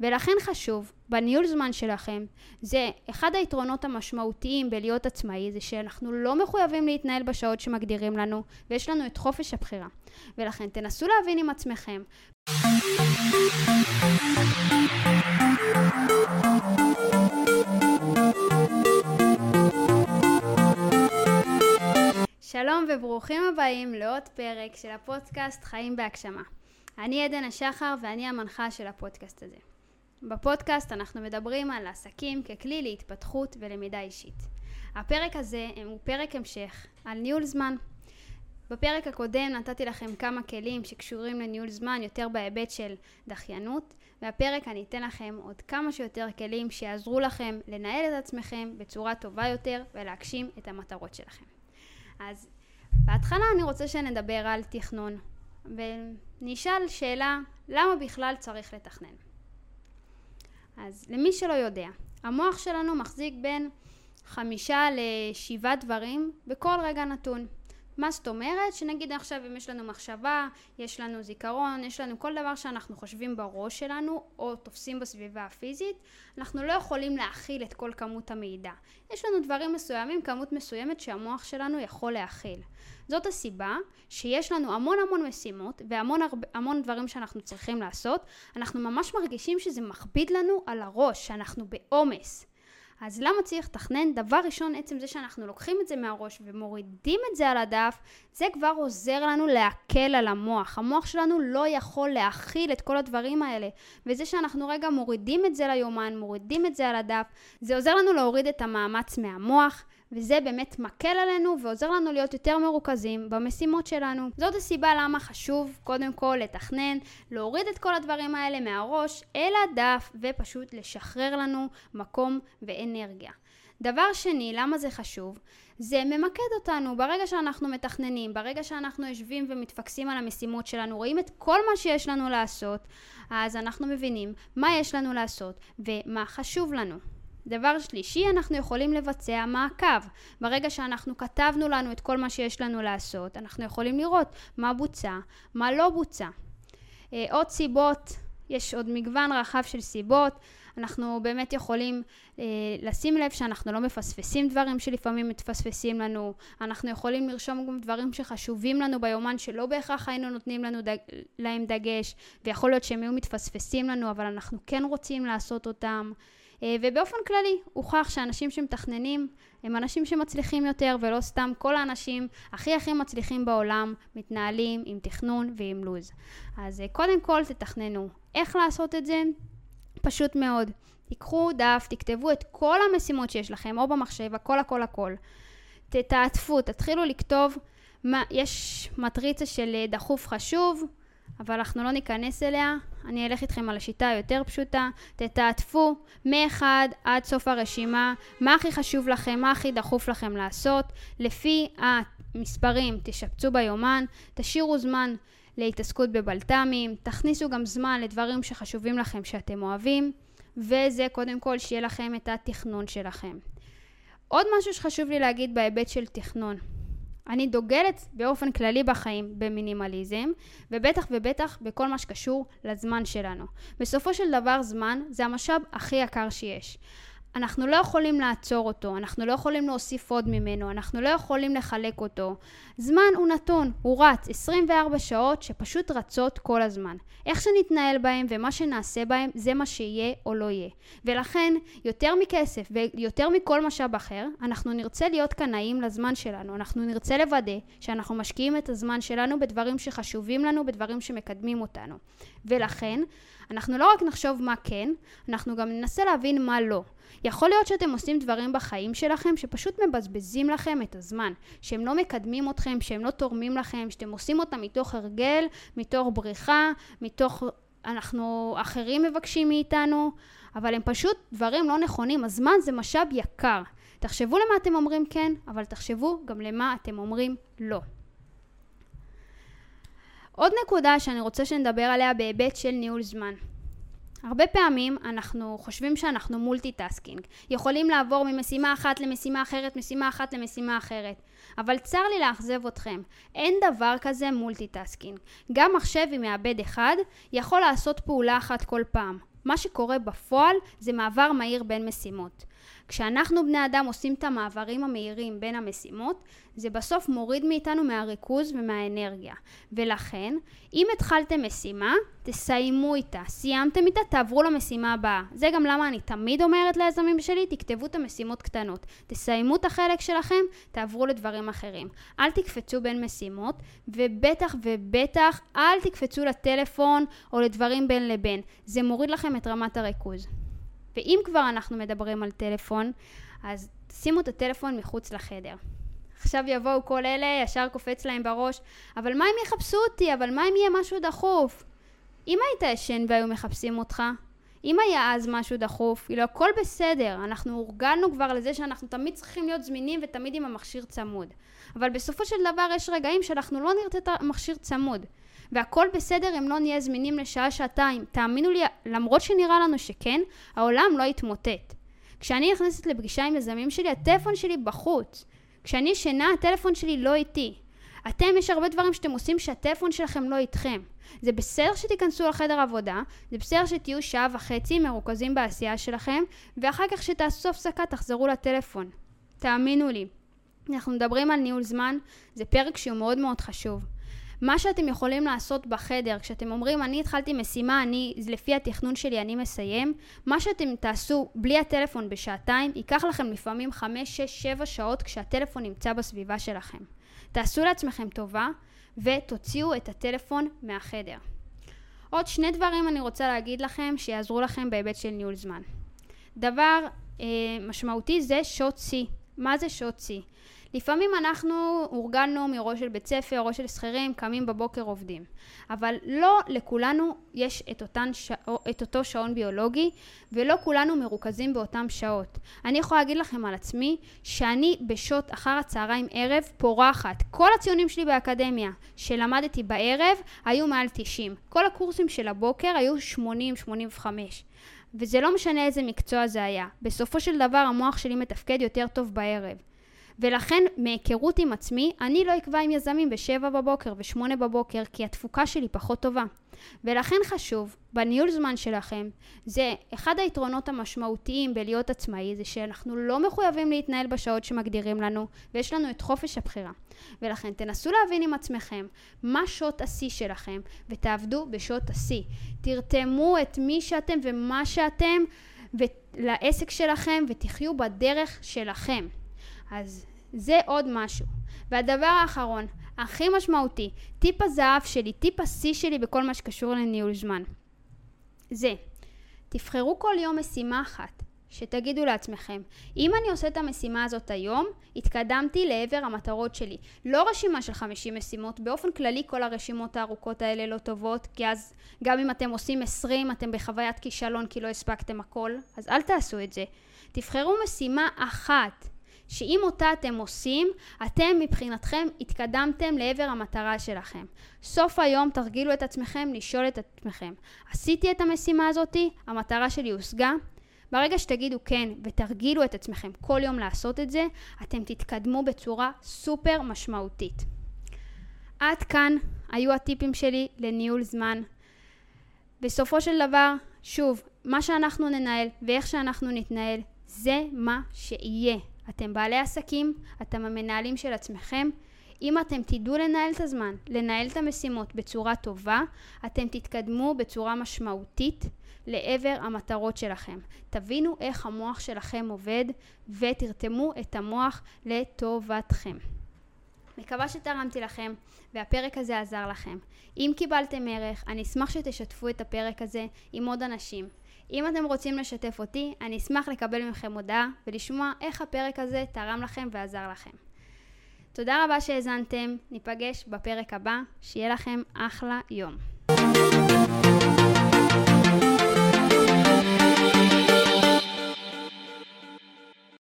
ולכן חשוב, בניהול זמן שלכם, זה אחד היתרונות המשמעותיים בלהיות עצמאי, זה שאנחנו לא מחויבים להתנהל בשעות שמגדירים לנו, ויש לנו את חופש הבחירה. ולכן תנסו להבין עם עצמכם. שלום וברוכים הבאים לעוד פרק של הפודקאסט חיים בהגשמה. אני עדן השחר ואני המנחה של הפודקאסט הזה. בפודקאסט אנחנו מדברים על עסקים ככלי להתפתחות ולמידה אישית. הפרק הזה הוא פרק המשך על ניהול זמן. בפרק הקודם נתתי לכם כמה כלים שקשורים לניהול זמן יותר בהיבט של דחיינות, והפרק אני אתן לכם עוד כמה שיותר כלים שיעזרו לכם לנהל את עצמכם בצורה טובה יותר ולהגשים את המטרות שלכם. אז בהתחלה אני רוצה שנדבר על תכנון, ונשאל שאלה למה בכלל צריך לתכנן. אז למי שלא יודע, המוח שלנו מחזיק בין חמישה לשבעה דברים בכל רגע נתון. מה זאת אומרת? שנגיד עכשיו אם יש לנו מחשבה, יש לנו זיכרון, יש לנו כל דבר שאנחנו חושבים בראש שלנו או תופסים בסביבה הפיזית, אנחנו לא יכולים להכיל את כל כמות המידע. יש לנו דברים מסוימים, כמות מסוימת שהמוח שלנו יכול להכיל. זאת הסיבה שיש לנו המון המון משימות והמון הרבה, המון דברים שאנחנו צריכים לעשות, אנחנו ממש מרגישים שזה מכביד לנו על הראש, שאנחנו בעומס. אז למה צריך לתכנן? דבר ראשון, עצם זה שאנחנו לוקחים את זה מהראש ומורידים את זה על הדף, זה כבר עוזר לנו להקל על המוח. המוח שלנו לא יכול להכיל את כל הדברים האלה. וזה שאנחנו רגע מורידים את זה ליומן, מורידים את זה על הדף, זה עוזר לנו להוריד את המאמץ מהמוח. וזה באמת מקל עלינו ועוזר לנו להיות יותר מרוכזים במשימות שלנו. זאת הסיבה למה חשוב קודם כל לתכנן, להוריד את כל הדברים האלה מהראש אל הדף ופשוט לשחרר לנו מקום ואנרגיה. דבר שני, למה זה חשוב? זה ממקד אותנו. ברגע שאנחנו מתכננים, ברגע שאנחנו יושבים ומתפקסים על המשימות שלנו, רואים את כל מה שיש לנו לעשות, אז אנחנו מבינים מה יש לנו לעשות ומה חשוב לנו. דבר שלישי, אנחנו יכולים לבצע מעקב. ברגע שאנחנו כתבנו לנו את כל מה שיש לנו לעשות, אנחנו יכולים לראות מה בוצע, מה לא בוצע. אה, עוד סיבות, יש עוד מגוון רחב של סיבות. אנחנו באמת יכולים אה, לשים לב שאנחנו לא מפספסים דברים שלפעמים מתפספסים לנו. אנחנו יכולים לרשום גם דברים שחשובים לנו ביומן שלא בהכרח היינו נותנים לנו דג, להם דגש, ויכול להיות שהם היו מתפספסים לנו, אבל אנחנו כן רוצים לעשות אותם. אה, ובאופן כללי הוכח שאנשים שמתכננים הם אנשים שמצליחים יותר ולא סתם כל האנשים הכי הכי מצליחים בעולם מתנהלים עם תכנון ועם לו"ז. אז אה, קודם כל תתכננו. איך לעשות את זה? פשוט מאוד. תיקחו דף, תכתבו את כל המשימות שיש לכם, או במחשב, הכל הכל הכל. תתעטפו, תתחילו לכתוב, מה, יש מטריצה של אה, דחוף חשוב, אבל אנחנו לא ניכנס אליה. אני אלך איתכם על השיטה היותר פשוטה. תתעטפו מאחד עד סוף הרשימה, מה הכי חשוב לכם, מה הכי דחוף לכם לעשות. לפי המספרים תשפצו ביומן, תשאירו זמן להתעסקות בבלת"מים, תכניסו גם זמן לדברים שחשובים לכם שאתם אוהבים, וזה קודם כל שיהיה לכם את התכנון שלכם. עוד משהו שחשוב לי להגיד בהיבט של תכנון. אני דוגלת באופן כללי בחיים במינימליזם, ובטח ובטח בכל מה שקשור לזמן שלנו. בסופו של דבר זמן זה המשאב הכי יקר שיש. אנחנו לא יכולים לעצור אותו, אנחנו לא יכולים להוסיף עוד ממנו, אנחנו לא יכולים לחלק אותו. זמן הוא נתון, הוא רץ, 24 שעות שפשוט רצות כל הזמן. איך שנתנהל בהם ומה שנעשה בהם זה מה שיהיה או לא יהיה. ולכן, יותר מכסף ויותר מכל משאב אחר, אנחנו נרצה להיות קנאים לזמן שלנו. אנחנו נרצה לוודא שאנחנו משקיעים את הזמן שלנו בדברים שחשובים לנו, בדברים שמקדמים אותנו. ולכן, אנחנו לא רק נחשוב מה כן, אנחנו גם ננסה להבין מה לא. יכול להיות שאתם עושים דברים בחיים שלכם שפשוט מבזבזים לכם את הזמן, שהם לא מקדמים אתכם, שהם לא תורמים לכם, שאתם עושים אותם מתוך הרגל, מתוך בריחה, מתוך אנחנו אחרים מבקשים מאיתנו, אבל הם פשוט דברים לא נכונים. הזמן זה משאב יקר. תחשבו למה אתם אומרים כן, אבל תחשבו גם למה אתם אומרים לא. עוד נקודה שאני רוצה שנדבר עליה בהיבט של ניהול זמן. הרבה פעמים אנחנו חושבים שאנחנו multitasking, יכולים לעבור ממשימה אחת למשימה אחרת, משימה אחת למשימה אחרת. אבל צר לי לאכזב אתכם, אין דבר כזה multitasking. גם מחשב עם מעבד אחד יכול לעשות פעולה אחת כל פעם. מה שקורה בפועל זה מעבר מהיר בין משימות. כשאנחנו בני אדם עושים את המעברים המהירים בין המשימות, זה בסוף מוריד מאיתנו מהריכוז ומהאנרגיה. ולכן, אם התחלתם משימה, תסיימו איתה. סיימתם איתה, תעברו למשימה הבאה. זה גם למה אני תמיד אומרת ליזמים שלי, תכתבו את המשימות קטנות. תסיימו את החלק שלכם, תעברו לדברים אחרים. אל תקפצו בין משימות, ובטח ובטח אל תקפצו לטלפון או לדברים בין לבין. זה מוריד לכם את רמת הריכוז. ואם כבר אנחנו מדברים על טלפון, אז שימו את הטלפון מחוץ לחדר. עכשיו יבואו כל אלה, ישר קופץ להם בראש, אבל מה אם יחפשו אותי? אבל מה אם יהיה משהו דחוף? אם היית ישן והיו מחפשים אותך, אם היה אז משהו דחוף, כאילו הכל בסדר, אנחנו הורגלנו כבר לזה שאנחנו תמיד צריכים להיות זמינים ותמיד עם המכשיר צמוד. אבל בסופו של דבר יש רגעים שאנחנו לא נרצה את המכשיר צמוד. והכל בסדר אם לא נהיה זמינים לשעה-שעתיים. תאמינו לי, למרות שנראה לנו שכן, העולם לא יתמוטט. כשאני נכנסת לפגישה עם יזמים שלי, הטלפון שלי בחוץ. כשאני ישנה, הטלפון שלי לא איתי. אתם, יש הרבה דברים שאתם עושים שהטלפון שלכם לא איתכם. זה בסדר שתיכנסו לחדר עבודה, זה בסדר שתהיו שעה וחצי מרוכזים בעשייה שלכם, ואחר כך שתעשו הפסקה תחזרו לטלפון. תאמינו לי. אנחנו מדברים על ניהול זמן, זה פרק שהוא מאוד מאוד חשוב. מה שאתם יכולים לעשות בחדר, כשאתם אומרים אני התחלתי משימה, אני, לפי התכנון שלי אני מסיים, מה שאתם תעשו בלי הטלפון בשעתיים, ייקח לכם לפעמים 5, 6, 7 שעות כשהטלפון נמצא בסביבה שלכם. תעשו לעצמכם טובה ותוציאו את הטלפון מהחדר. עוד שני דברים אני רוצה להגיד לכם שיעזרו לכם בהיבט של ניהול זמן. דבר אה, משמעותי זה שעות שיא. מה זה שעות שיא? לפעמים אנחנו הורגלנו מראש של בית ספר, ראש של שכירים, קמים בבוקר עובדים. אבל לא לכולנו יש את, אותן ש... את אותו שעון ביולוגי, ולא כולנו מרוכזים באותן שעות. אני יכולה להגיד לכם על עצמי, שאני בשעות אחר הצהריים ערב פורחת. כל הציונים שלי באקדמיה שלמדתי בערב היו מעל 90. כל הקורסים של הבוקר היו 80-85. וזה לא משנה איזה מקצוע זה היה. בסופו של דבר המוח שלי מתפקד יותר טוב בערב. ולכן מהיכרות עם עצמי, אני לא אקבע עם יזמים בשבע בבוקר ושמונה בבוקר, כי התפוקה שלי פחות טובה. ולכן חשוב, בניהול זמן שלכם, זה אחד היתרונות המשמעותיים בלהיות עצמאי, זה שאנחנו לא מחויבים להתנהל בשעות שמגדירים לנו, ויש לנו את חופש הבחירה. ולכן תנסו להבין עם עצמכם מה שעות השיא שלכם, ותעבדו בשעות השיא. תרתמו את מי שאתם ומה שאתם לעסק שלכם, ותחיו בדרך שלכם. אז זה עוד משהו. והדבר האחרון, הכי משמעותי, טיפ הזהב שלי, טיפ השיא שלי בכל מה שקשור לניהול זמן. זה, תבחרו כל יום משימה אחת, שתגידו לעצמכם, אם אני עושה את המשימה הזאת היום, התקדמתי לעבר המטרות שלי. לא רשימה של 50 משימות, באופן כללי כל הרשימות הארוכות האלה לא טובות, כי אז גם אם אתם עושים 20, אתם בחוויית כישלון כי לא הספקתם הכל, אז אל תעשו את זה. תבחרו משימה אחת שאם אותה אתם עושים, אתם מבחינתכם התקדמתם לעבר המטרה שלכם. סוף היום תרגילו את עצמכם לשאול את עצמכם, עשיתי את המשימה הזאתי? המטרה שלי הושגה? ברגע שתגידו כן ותרגילו את עצמכם כל יום לעשות את זה, אתם תתקדמו בצורה סופר משמעותית. עד כאן היו הטיפים שלי לניהול זמן. בסופו של דבר, שוב, מה שאנחנו ננהל ואיך שאנחנו נתנהל, זה מה שיהיה. אתם בעלי עסקים, אתם המנהלים של עצמכם. אם אתם תדעו לנהל את הזמן, לנהל את המשימות בצורה טובה, אתם תתקדמו בצורה משמעותית לעבר המטרות שלכם. תבינו איך המוח שלכם עובד ותרתמו את המוח לטובתכם. מקווה שתרמתי לכם והפרק הזה עזר לכם. אם קיבלתם ערך, אני אשמח שתשתפו את הפרק הזה עם עוד אנשים. אם אתם רוצים לשתף אותי, אני אשמח לקבל מכם הודעה ולשמוע איך הפרק הזה תרם לכם ועזר לכם. תודה רבה שהאזנתם, ניפגש בפרק הבא, שיהיה לכם אחלה יום.